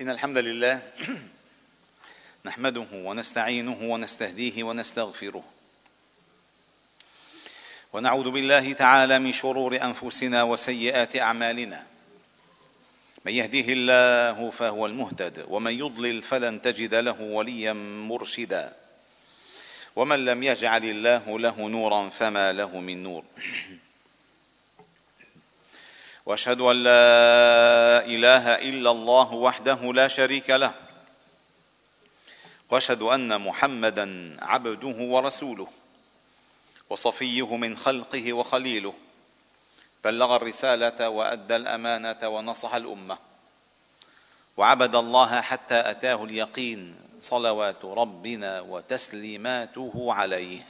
إن الحمد لله نحمده ونستعينه ونستهديه ونستغفره. ونعوذ بالله تعالى من شرور أنفسنا وسيئات أعمالنا. من يهديه الله فهو المهتد ومن يضلل فلن تجد له وليا مرشدا. ومن لم يجعل الله له نورا فما له من نور. وأشهد أن لا إله إلا الله وحده لا شريك له وأشهد أن محمدا عبده ورسوله وصفيه من خلقه وخليله بلغ الرسالة وأدى الأمانة ونصح الأمة وعبد الله حتى أتاه اليقين صلوات ربنا وتسليماته عليه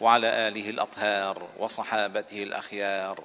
وعلى آله الأطهار وصحابته الأخيار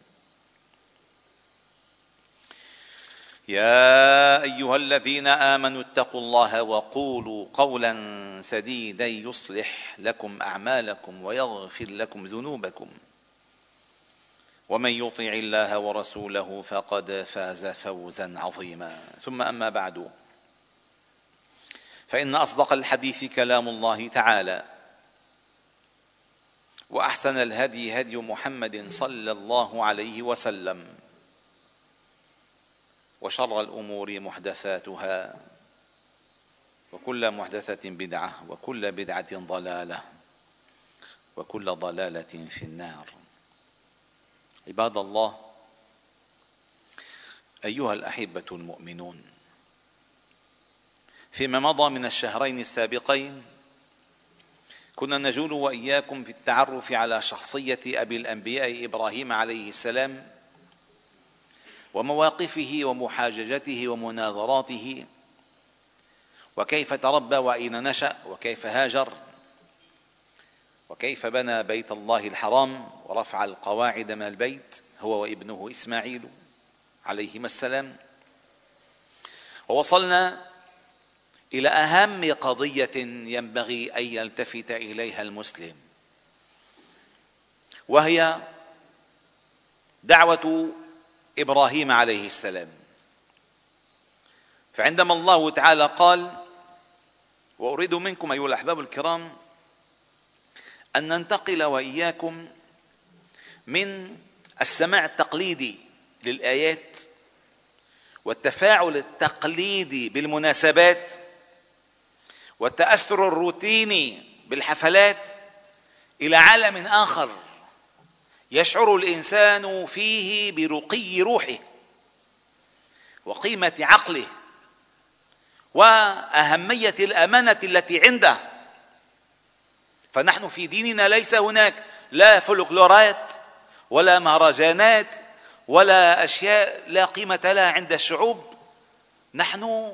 يا أيها الذين آمنوا اتقوا الله وقولوا قولا سديدا يصلح لكم أعمالكم ويغفر لكم ذنوبكم. ومن يطع الله ورسوله فقد فاز فوزا عظيما. ثم أما بعد فإن أصدق الحديث كلام الله تعالى وأحسن الهدي هدي محمد صلى الله عليه وسلم. وشر الأمور محدثاتها وكل محدثة بدعة وكل بدعة ضلالة وكل ضلالة في النار. عباد الله أيها الأحبة المؤمنون فيما مضى من الشهرين السابقين كنا نجول وإياكم في التعرف على شخصية أبي الأنبياء إبراهيم عليه السلام ومواقفه ومحاججته ومناظراته. وكيف تربى واين نشأ وكيف هاجر وكيف بنى بيت الله الحرام ورفع القواعد من البيت هو وابنه إسماعيل عليهما السلام. ووصلنا إلى أهم قضية ينبغي أن يلتفت إليها المسلم وهي دعوة إبراهيم عليه السلام. فعندما الله تعالى قال وأريد منكم أيها الأحباب الكرام أن ننتقل وإياكم من السماع التقليدي للآيات والتفاعل التقليدي بالمناسبات والتأثر الروتيني بالحفلات إلى عالم آخر. يشعر الإنسان فيه برقي روحه وقيمة عقله وأهمية الأمانة التي عنده. فنحن في ديننا ليس هناك لا فلكلورات ولا مهرجانات ولا أشياء لا قيمة لها عند الشعوب. نحن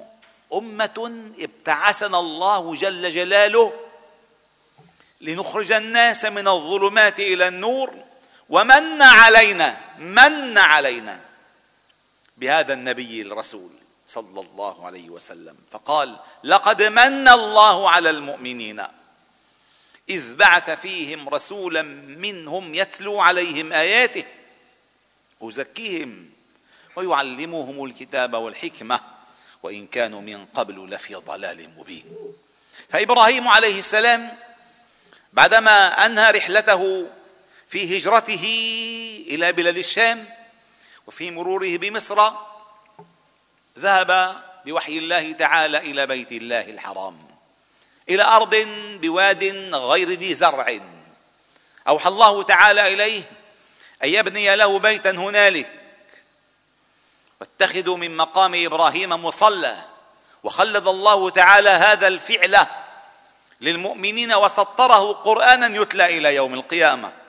أمة ابتعثنا الله جل جلاله لنخرج الناس من الظلمات إلى النور ومن علينا من علينا؟ بهذا النبي الرسول صلى الله عليه وسلم. فقال لقد من الله على المؤمنين إذ بعث فيهم رسولا منهم يتلو عليهم آياته ويزكيهم ويعلمهم الكتاب والحكمة وإن كانوا من قبل لفي ضلال مبين. فإبراهيم عليه السلام بعدما أنهى رحلته في هجرته إلى بلاد الشام وفي مروره بمصر ذهب بوحي الله تعالى إلى بيت الله الحرام إلى أرض بواد غير ذي زرع. أوحى الله تعالى إليه أن يبني له بيتا هنالك واتخذوا من مقام إبراهيم مصلى وخلد الله تعالى هذا الفعل للمؤمنين وسطره قرآنا يتلى إلى يوم القيامة.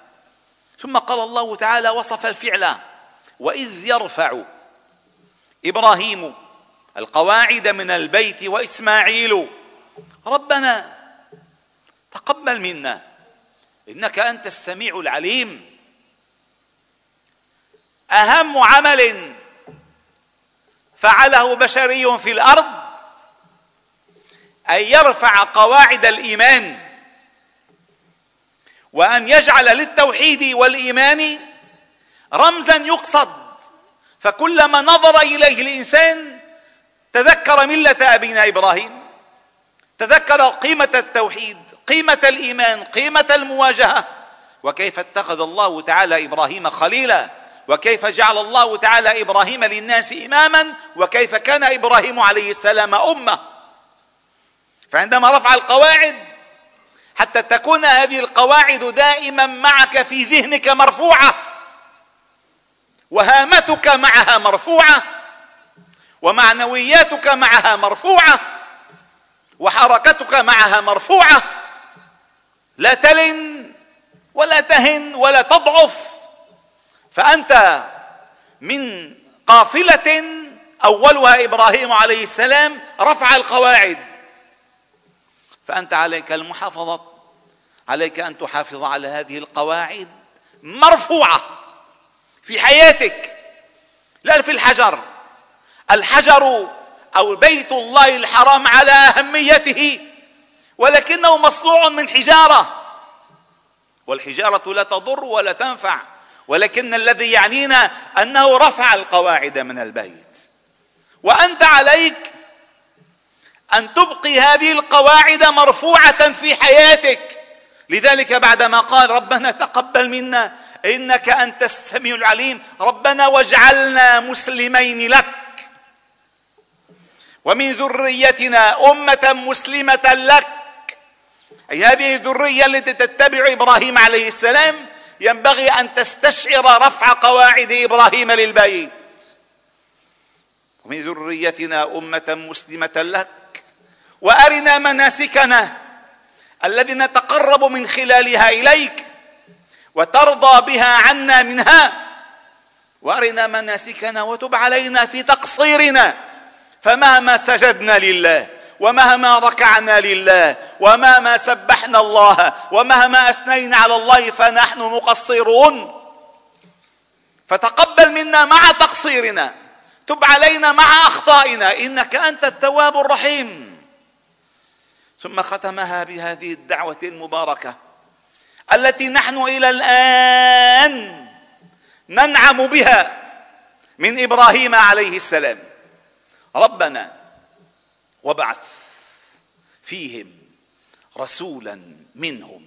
ثم قال الله تعالى وصف الفعل وإذ يرفع إبراهيم القواعد من البيت وإسماعيل ربنا تقبل منا إنك أنت السميع العليم. أهم عمل فعله بشري في الأرض أن يرفع قواعد الإيمان. وأن يجعل للتوحيد والإيمان رمزا يقصد. فكلما نظر إليه الإنسان تذكر ملة أبينا إبراهيم تذكر قيمة التوحيد قيمة الإيمان قيمة المواجهة. وكيف اتخذ الله تعالى إبراهيم خليلا؟ وكيف جعل الله تعالى إبراهيم للناس اماما؟ وكيف كان إبراهيم عليه السلام أمة؟ فعندما رفع القواعد حتى تكون هذه القواعد دائما معك في ذهنك مرفوعة. وهامتك معها مرفوعة. ومعنوياتك معها مرفوعة. وحركتك معها مرفوعة. لا تلن ولا تهن ولا تضعف. فأنت من قافلة أولها إبراهيم عليه السلام رفع القواعد. فأنت عليك المحافظة. عليك أن تحافظ على هذه القواعد مرفوعة في حياتك لا في الحجر. الحجر أو بيت الله الحرام على أهميته ولكنه مصنوع من حجارة. والحجارة لا تضر ولا تنفع ولكن الذي يعنينا أنه رفع القواعد من البيت. وأنت عليك أن تبقي هذه القواعد مرفوعة في حياتك. لذلك بعدما قال ربنا تقبل منا إنك أنت السميع العليم ربنا واجعلنا مسلمين لك. ومن ذريتنا أمة مسلمة لك. أي هذه الذرية التي تتبع إبراهيم عليه السلام ينبغي أن تستشعر رفع قواعد إبراهيم للبيت. ومن ذريتنا أمة مسلمة لك. وأرنا مناسكنا. الذي نتقرب من خلالها إليك وترضى بها عنا منها. وأرنا مناسكنا وتب علينا في تقصيرنا. فمهما سجدنا لله ومهما ركعنا لله ومهما سبحنا الله ومهما أثنينا على الله فنحن مقصرون. فتقبل منا مع تقصيرنا. تب علينا مع أخطائنا. إنك أنت التواب الرحيم. ثم ختمها بهذه الدعوة المباركة التي نحن إلى الآن ننعم بها من إبراهيم عليه السلام. ربنا وابعث فيهم رسولا منهم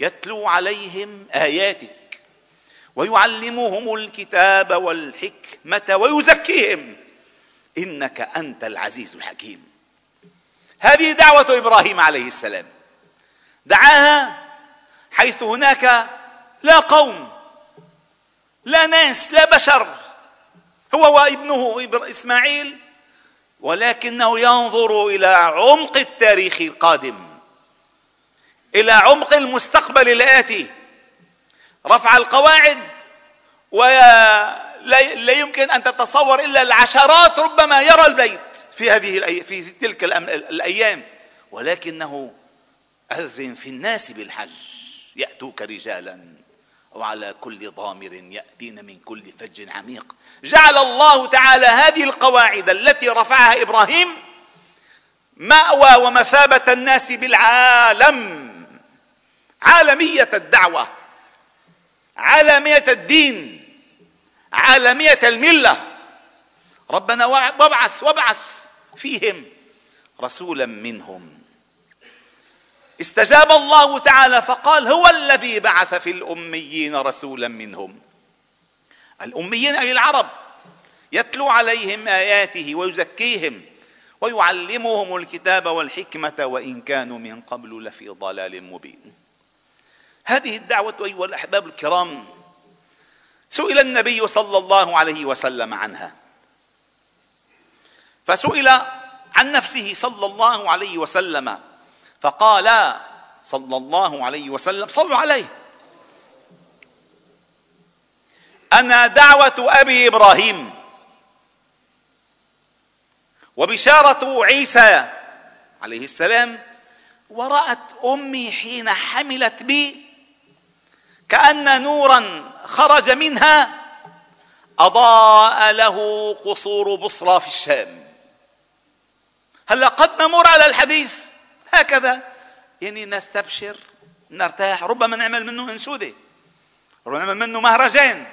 يتلو عليهم آياتك ويعلمهم الكتاب والحكمة ويزكيهم. إنك أنت العزيز الحكيم. هذه دعوة إبراهيم عليه السلام. دعاها حيث هناك لا قوم لا ناس لا بشر. هو وابنه إسماعيل ولكنه ينظر إلى عمق التاريخ القادم إلى عمق المستقبل الآتي. رفع القواعد ولا يمكن أن تتصور إلا العشرات ربما يرى البيت. في هذه في تلك الأيام. ولكنه أذن في الناس بالحج. يأتوك رجالا وعلى كل ضامر يأتين من كل فج عميق. جعل الله تعالى هذه القواعد التي رفعها إبراهيم مأوى ومثابة الناس بالعالم. عالمية الدعوة. عالمية الدين. عالمية الملة. ربنا وابعث وابعث. فيهم رسولا منهم. استجاب الله تعالى فقال هو الذي بعث في الأميين رسولا منهم. الأميين أي العرب يتلو عليهم آياته ويزكيهم ويعلمهم الكتاب والحكمة وإن كانوا من قبل لفي ضلال مبين. هذه الدعوة أيها الأحباب الكرام سئل النبي صلى الله عليه وسلم عنها. فسئل عن نفسه صلى الله عليه وسلم فقال صلى الله عليه وسلم صلوا عليه. أنا دعوة أبي إبراهيم. وبشارة عيسى عليه السلام ورأت أمي حين حملت بي كأن نورا خرج منها أضاء له قصور بصرى في الشام. هلا قد نمر على الحديث. هكذا. يعني نستبشر نرتاح. ربما نعمل منه انشوده ربما نعمل منه مهرجان.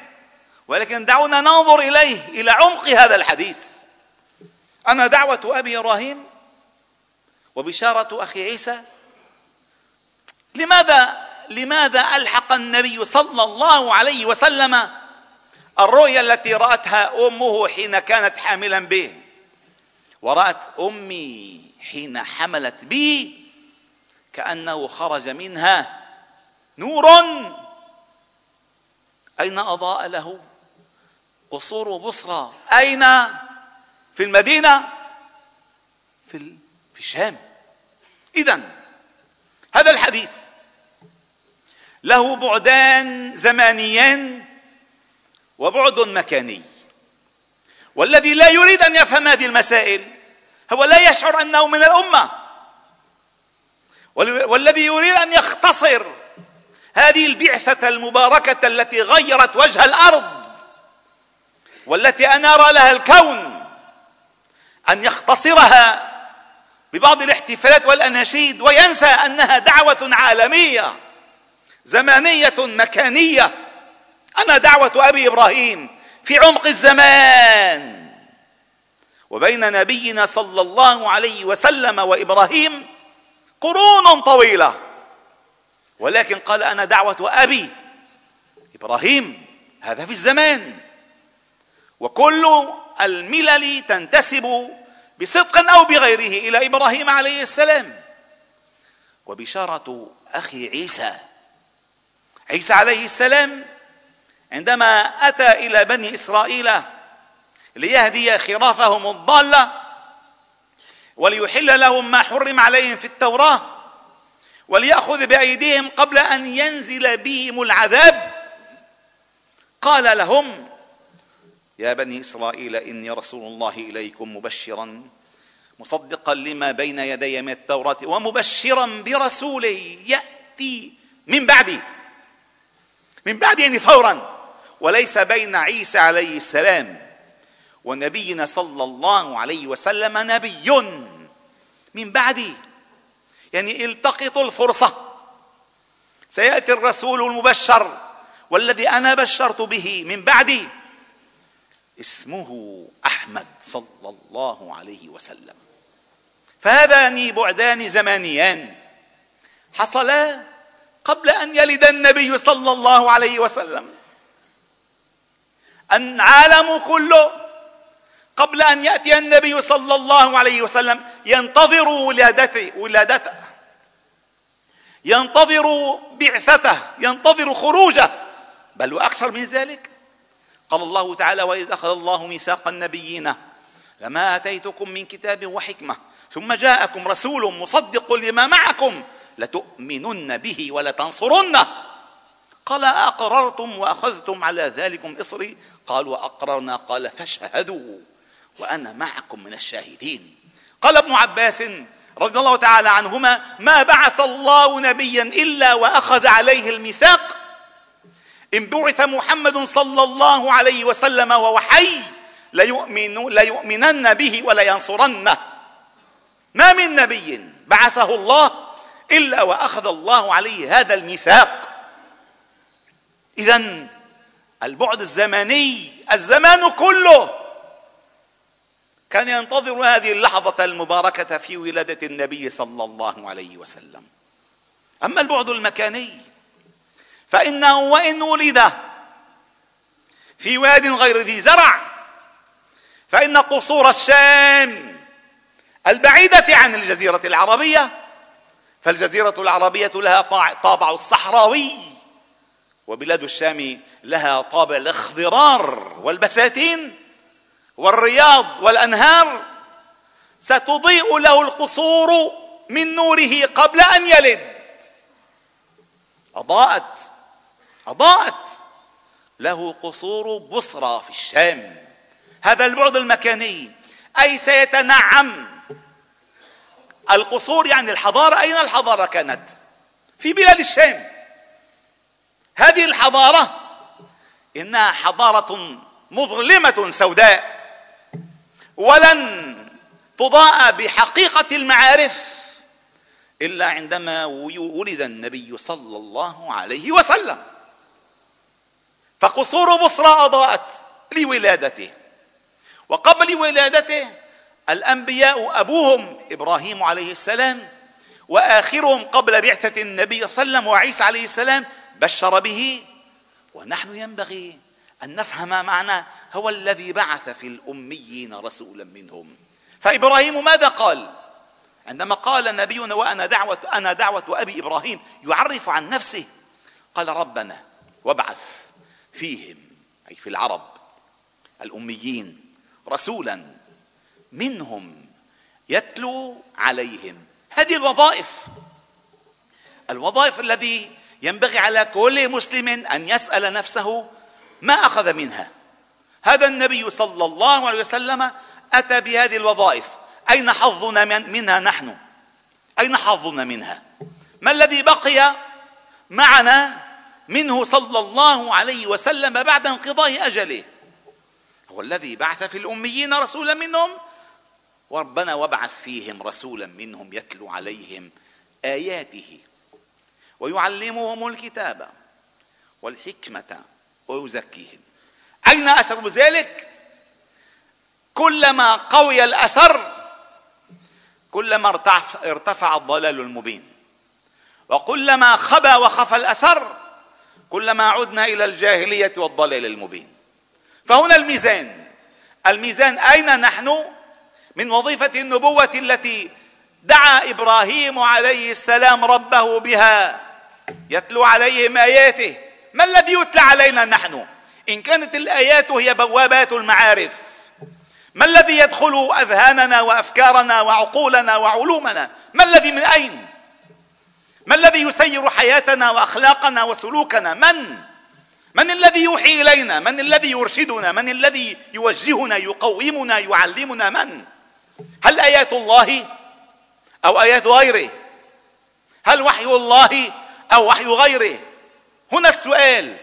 ولكن دعونا ننظر إليه إلى عمق هذا الحديث. أنا دعوة أبي إبراهيم وبشارة أخي عيسى. لماذا لماذا ألحق النبي صلى الله عليه وسلم الرؤيا التي رأتها أمه حين كانت حاملا به؟ ورأت أمي حين حملت بي كأنه خرج منها نور. أين أضاء له؟ قصور بصرى. أين؟ في المدينة. في في الشام. اذا هذا الحديث له بعدان زمانيان وبعد مكاني. والذي لا يريد أن يفهم هذه المسائل هو لا يشعر أنه من الأمة. والذي يريد أن يختصر هذه البعثة المباركة التي غيرت وجه الأرض والتي انار لها الكون أن يختصرها ببعض الاحتفالات والأناشيد وينسى أنها دعوة عالمية زمانية مكانية. أنا دعوة أبي إبراهيم. في عمق الزمان. وبين نبينا صلى الله عليه وسلم وإبراهيم قرون طويلة. ولكن قال أنا دعوة أبي إبراهيم هذا في الزمان. وكل الملل تنتسب بصدق أو بغيره إلى إبراهيم عليه السلام. وبشارة أخي عيسى عيسى عليه السلام عندما أتى إلى بني إسرائيل ليهدي خرافهم الضاله وليحل لهم ما حرم عليهم في التوراة وليأخذ بأيديهم قبل أن ينزل بهم العذاب قال لهم يا بني إسرائيل إني رسول الله إليكم مبشرا مصدقا لما بين يدي من التوراة ومبشرا برسول يأتي من بعدي من بعد يعني فورا. وليس بين عيسى عليه السلام ونبينا صلى الله عليه وسلم نبي من بعدي يعني التقطوا الفرصة. سيأتي الرسول المبشر والذي أنا بشرت به من بعدي. اسمه أحمد صلى الله عليه وسلم. فهذان بعدان زمانيان. حصلا قبل أن يلد النبي صلى الله عليه وسلم. العالم كله قبل أن يأتي النبي صلى الله عليه وسلم ينتظر ولادته ولادته. ينتظر بعثته ينتظر خروجه. بل وأكثر من ذلك قال الله تعالى وإذ أخذ الله ميثاق النبيين لما آتيتكم من كتاب وحكمة ثم جاءكم رسول مصدق لما معكم لتؤمنن به ولتنصرنه. قال أقررتم وأخذتم على ذلكم إصري؟ قالوا أقررنا قال فاشهدوا وأنا معكم من الشاهدين. قال ابن عباس رضي الله تعالى عنهما ما بعث الله نبيا إلا وأخذ عليه الميثاق. إن بعث محمد صلى الله عليه وسلم وهو حي ليؤمن ليؤمنن به ولينصرنه. ما من نبي بعثه الله إلا وأخذ الله عليه هذا الميثاق. إذا البعد الزمني الزمان كله كان ينتظر هذه اللحظة المباركة في ولادة النبي صلى الله عليه وسلم. أما البعد المكاني فإنه وإن ولد في واد غير ذي زرع فإن قصور الشام البعيدة عن الجزيرة العربية فالجزيرة العربية لها طابع الصحراوي. وبلاد الشام لها طابع الاخضرار والبساتين والرياض والأنهار ستضيء له القصور من نوره قبل أن يلد. أضاءت أضاءت له قصور بصرى في الشام. هذا البعد المكاني أي سيتنعم. القصور يعني الحضارة أين الحضارة كانت؟ في بلاد الشام. هذه الحضارة إنها حضارة مظلمة سوداء ولن تضاء بحقيقة المعارف إلا عندما ولد النبي صلى الله عليه وسلم. فقصور بصرى أضاءت لولادته وقبل ولادته الأنبياء أبوهم إبراهيم عليه السلام وآخرهم قبل بعثة النبي صلى الله عليه وسلم وعيسى عليه السلام بشر به ونحن ينبغي أن نفهم معنى هو الذي بعث في الأميين رسولا منهم. فإبراهيم ماذا قال؟ عندما قال نبينا وأنا دعوة أنا دعوة أبي إبراهيم يعرف عن نفسه قال ربنا وابعث فيهم أي في العرب الأميين رسولا منهم يتلو عليهم. هذه الوظائف الوظائف الذي ينبغي على كل مسلم أن يسأل نفسه ما أخذ منها. هذا النبي صلى الله عليه وسلم أتى بهذه الوظائف. أين حظنا منها نحن؟ أين حظنا منها؟ ما الذي بقي معنا منه صلى الله عليه وسلم بعد انقضاء أجله؟ هو الذي بعث في الأميين رسولا منهم؟ وربنا وابعث فيهم رسولا منهم يتلو عليهم آياته. ويعلمهم الكتاب والحكمة ويزكيهم. أين أثر ذلك؟ كلما قوي الأثر كلما ارتفع الضلال المبين. وكلما خبى وخفى الأثر كلما عدنا إلى الجاهلية والضلال المبين. فهنا الميزان. الميزان أين نحن؟ من وظيفة النبوة التي دعا إبراهيم عليه السلام ربه بها. يتلو عليهم آياته. ما الذي يتلى علينا نحن؟ إن كانت الآيات هي بوابات المعارف. ما الذي يدخل أذهاننا وأفكارنا وعقولنا وعلومنا؟ ما الذي من أين؟ ما الذي يسير حياتنا وأخلاقنا وسلوكنا؟ من؟ من الذي يوحي إلينا؟ من الذي يرشدنا؟ من الذي يوجهنا؟ يقومنا؟ يعلمنا؟ من؟ هل آيات الله أو آيات غيره؟ هل وحي الله أو وحي غيره. هنا السؤال.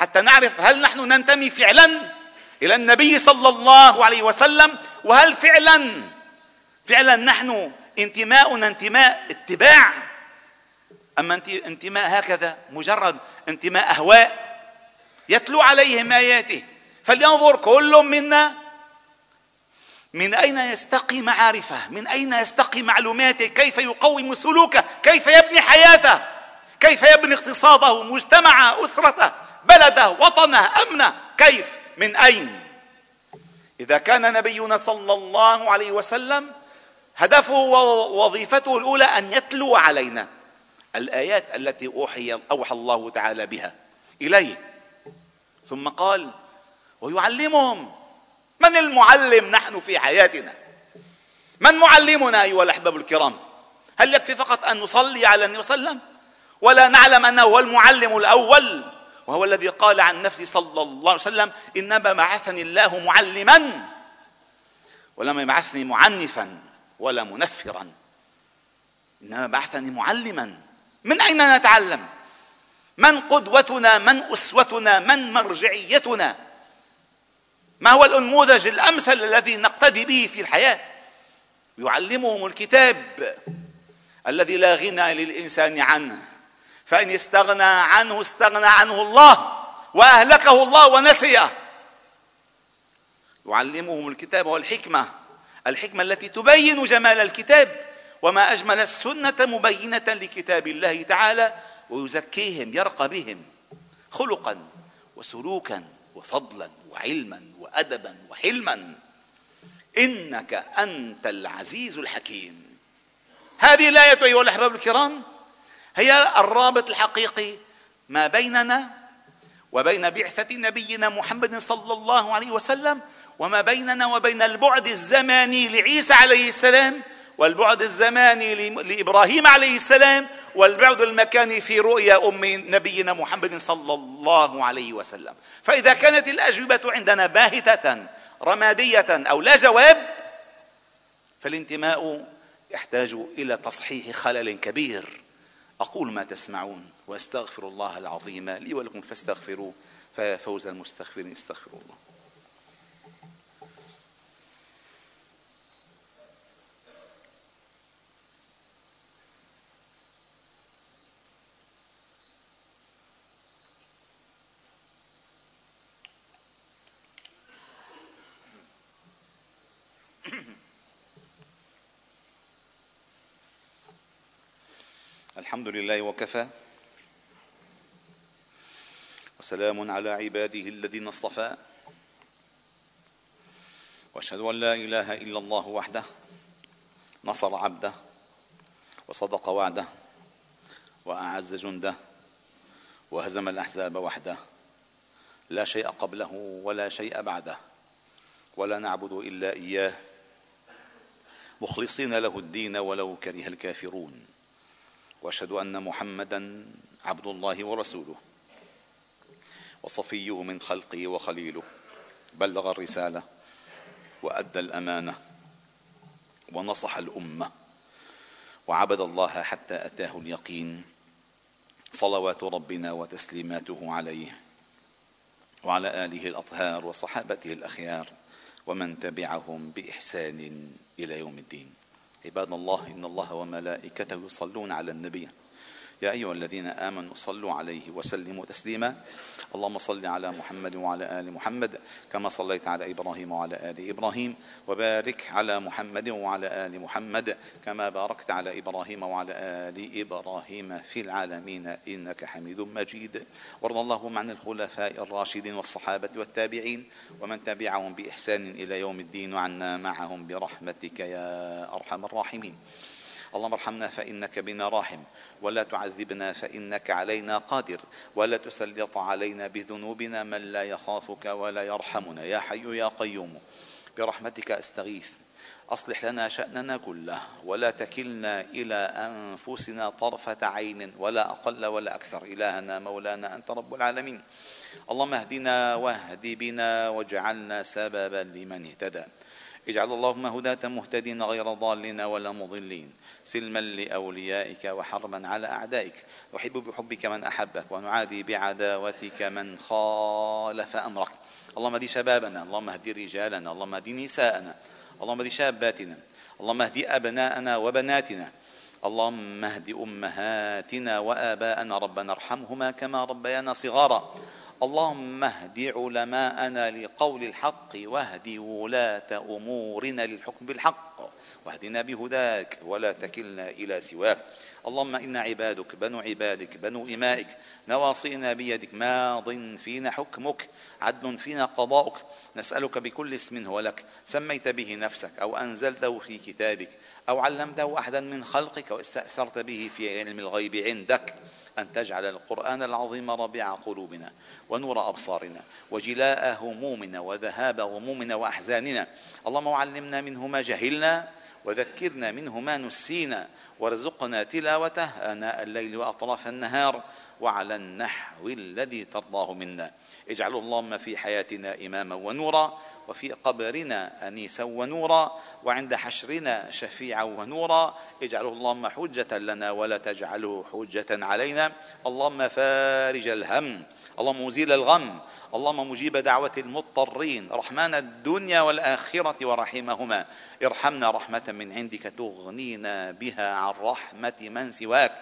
حتى نعرف هل نحن ننتمي فعلا إلى النبي صلى الله عليه وسلم؟ وهل فعلا؟ فعلا نحن انتماؤنا انتماء اتباع؟ أما انتماء هكذا مجرد انتماء أهواء يتلو عليهم آياته. فلينظر كل منا من أين يستقي معارفه؟ من أين يستقي معلوماته؟ كيف يقوم سلوكه؟ كيف يبني حياته؟ كيف يبني اقتصاده مجتمعه أسرته بلده وطنه أمنه؟ كيف؟ من أين؟ إذا كان نبينا صلى الله عليه وسلم هدفه ووظيفته الأولى أن يتلو علينا الآيات التي اوحي أوحى الله تعالى بها إليه. ثم قال ويعلمهم من المعلم نحن في حياتنا؟ من معلمنا أيها الأحباب الكرام؟ هل يكفي فقط أن نصلي على النبي صلى الله عليه وسلم؟ ولا نعلم أنه هو المعلم الأول وهو الذي قال عن نفسه صلى الله عليه وسلم إنما بعثني الله معلما ولم يبعثني معنفا ولا منفرا. إنما بعثني معلما. من أين نتعلم؟ من قدوتنا من أسوتنا من مرجعيتنا؟ ما هو الأنموذج الأمثل الذي نقتدي به في الحياة؟ يعلمهم الكتاب الذي لا غنى للإنسان عنه. فإن استغنى عنه استغنى عنه الله وأهلكه الله ونسيه. يعلمهم الكتاب والحكمة الحكمة التي تبين جمال الكتاب وما أجمل السنة مبينة لكتاب الله تعالى ويزكيهم يرقى بهم خلقا وسلوكا وفضلا وعلما وادبا وحلما. إنك أنت العزيز الحكيم. هذه الآية أيها الأحباب الكرام هي الرابط الحقيقي ما بيننا وبين بعثة نبينا محمد صلى الله عليه وسلم وما بيننا وبين البعد الزماني لعيسى عليه السلام والبعد الزماني لإبراهيم عليه السلام والبعد المكاني في رؤيا أم نبينا محمد صلى الله عليه وسلم. فإذا كانت الأجوبة عندنا باهتة رمادية أو لا جواب فالانتماء يحتاج إلى تصحيح خلل كبير. أقول ما تسمعون وأستغفر الله العظيم لي ولكم فاستغفروا ففوز المستغفرين استغفروا الله. الحمد لله وكفى. وسلام على عباده الذين اصطفى. وأشهد أن لا إله إلا الله وحده نصر عبده وصدق وعده وأعز جنده وهزم الأحزاب وحده. لا شيء قبله ولا شيء بعده ولا نعبد إلا إياه. مخلصين له الدين ولو كره الكافرون. وأشهد أن محمدا عبد الله ورسوله وصفيه من خلقه وخليله بلغ الرسالة وأدى الأمانة ونصح الأمة وعبد الله حتى أتاه اليقين صلوات ربنا وتسليماته عليه وعلى آله الأطهار وصحابته الأخيار ومن تبعهم بإحسان إلى يوم الدين. عباد الله إن الله وملائكته يصلون على النبي. يا أيها الذين آمنوا صلوا عليه وسلموا تسليما. اللهم صل على محمد وعلى آل محمد كما صليت على إبراهيم وعلى آل إبراهيم وبارك على محمد وعلى آل محمد كما باركت على إبراهيم وعلى آل إبراهيم في العالمين إنك حميد مجيد. وارض اللهم عن الخلفاء الراشدين والصحابة والتابعين ومن تبعهم بإحسان إلى يوم الدين وعنا معهم برحمتك يا أرحم الراحمين. اللهم ارحمنا فإنك بنا راحم ولا تعذبنا فإنك علينا قادر ولا تسلط علينا بذنوبنا من لا يخافك ولا يرحمنا. يا حي يا قيوم برحمتك أستغيث أصلح لنا شأننا كله ولا تكلنا إلى أنفسنا طرفة عين ولا أقل ولا أكثر. إلهنا مولانا أنت رب العالمين. اللهم اهدنا واهد بنا واجعلنا سببا لمن اهتدى. اجعل اللهم هداة مهتدين غير ضالين ولا مضلين. سلما لأوليائك وحربا على أعدائك. نحب بحبك من أحبك ونعادي بعداوتك من خالف أمرك. اللهم اهد شبابنا اللهم اهد رجالنا اللهم اهد نساءنا اللهم اهد شاباتنا اللهم اهد أبناءنا وبناتنا اللهم اهد أمهاتنا وآباءنا. ربنا ارحمهما كما ربيانا صغارا. اللهم اهد علماءنا لقول الحق واهد ولاة أمورنا للحكم بالحق واهدنا بهداك ولا تكلنا إلى سواك. اللهم إنا عبادك بنو عبادك بنو إمائك نواصينا بيدك ماض فينا حكمك عدل فينا قضاؤك نسألك بكل اسم هو لك سميت به نفسك أو أنزلته في كتابك أو علمته أحدا من خلقك واستأثرت به في علم الغيب عندك أن تجعل القرآن العظيم ربيع قلوبنا ونور أبصارنا وجلاء همومنا وذهاب غمومنا وأحزاننا. اللهم علمنا منه ما جهلنا وذكرنا منه ما نسينا وارزقنا تلاوته آناء الليل وأطراف النهار. وعلى النحو الذي ترضاه منا. اجعل اللهم في حياتنا إماما ونورا وفي قبرنا أنيسا ونورا وعند حشرنا شفيعا ونورا. اجعله اللهم حجة لنا ولا تجعله حجة علينا. اللهم فارج الهم اللهم مزيل الغم اللهم مجيب دعوة المضطرين. رحمن الدنيا والآخرة ورحمهما. ارحمنا رحمة من عندك تغنينا بها عن رحمة من سواك.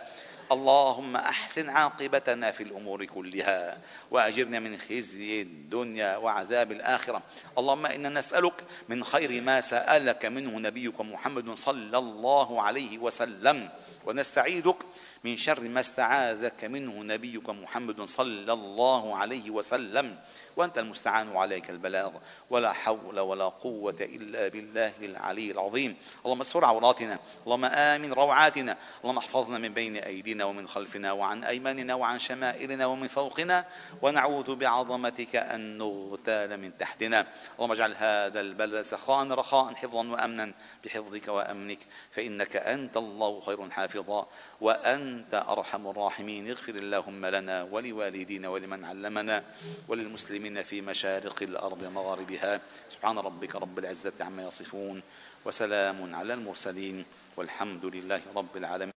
اللهم أحسن عاقبتنا في الأمور كلها وأجرنا من خزي الدنيا وعذاب الآخرة. اللهم إنا نسألك من خير ما سألك منه نبيك محمد صلى الله عليه وسلم. ونستعيذك من شر ما استعاذك منه نبيك محمد صلى الله عليه وسلم. وأنت المستعان وعليك البلاغ. ولا حول ولا قوة إلا بالله العلي العظيم. اللهم استر عوراتنا. اللهم آمن روعاتنا. اللهم احفظنا من بين أيدينا ومن خلفنا وعن أيماننا وعن شمائلنا ومن فوقنا. ونعوذ بعظمتك أن نغتال من تحتنا. اللهم اجعل هذا البلد سخاء رخاء حفظا وأمنا بحفظك وأمنك. فإنك أنت الله خير حافظا وأنت أرحم الراحمين. اغفر اللهم لنا ولوالدينا ولمن علمنا وللمسلمين في مشارق الأرض مغاربها سبحان ربك رب العزة عما يصفون وسلام على المرسلين والحمد لله رب العالمين.